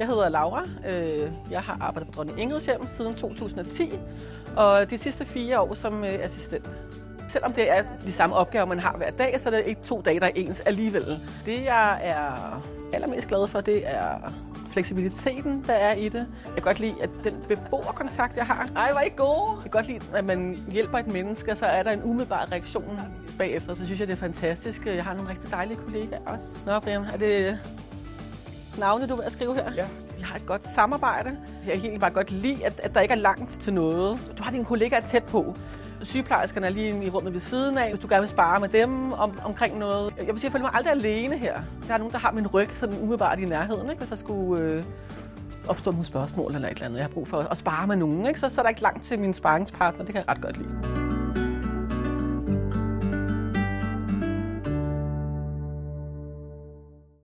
Jeg hedder Laura. Øh, jeg har arbejdet på Dronning Ingrids hjem siden 2010, og de sidste fire år som øh, assistent. Selvom det er de samme opgaver, man har hver dag, så er det ikke to dage, der er ens alligevel. Det, jeg er allermest glad for, det er fleksibiliteten, der er i det. Jeg kan godt lide, at den beboerkontakt, jeg har, ej, var ikke god. Jeg kan godt lide, at man hjælper et menneske, og så er der en umiddelbar reaktion bagefter. Så synes jeg, det er fantastisk. Jeg har nogle rigtig dejlige kollegaer også. Nå, Brian, er det navne, du vil skrive her? Ja. Vi har et godt samarbejde. Jeg kan egentlig bare godt lide, at, at der ikke er langt til noget. Du har dine kollegaer tæt på. Sygeplejerskerne er lige i rummet ved siden af, hvis du gerne vil spare med dem om, omkring noget. Jeg vil sige, jeg føler mig aldrig alene her. Der er nogen, der har min ryg sådan umiddelbart i nærheden, ikke? hvis jeg skulle øh, opstå nogle spørgsmål eller et eller andet. Jeg har brug for at spare med nogen, ikke? Så, så er der ikke langt til min sparingspartner. Det kan jeg ret godt lide.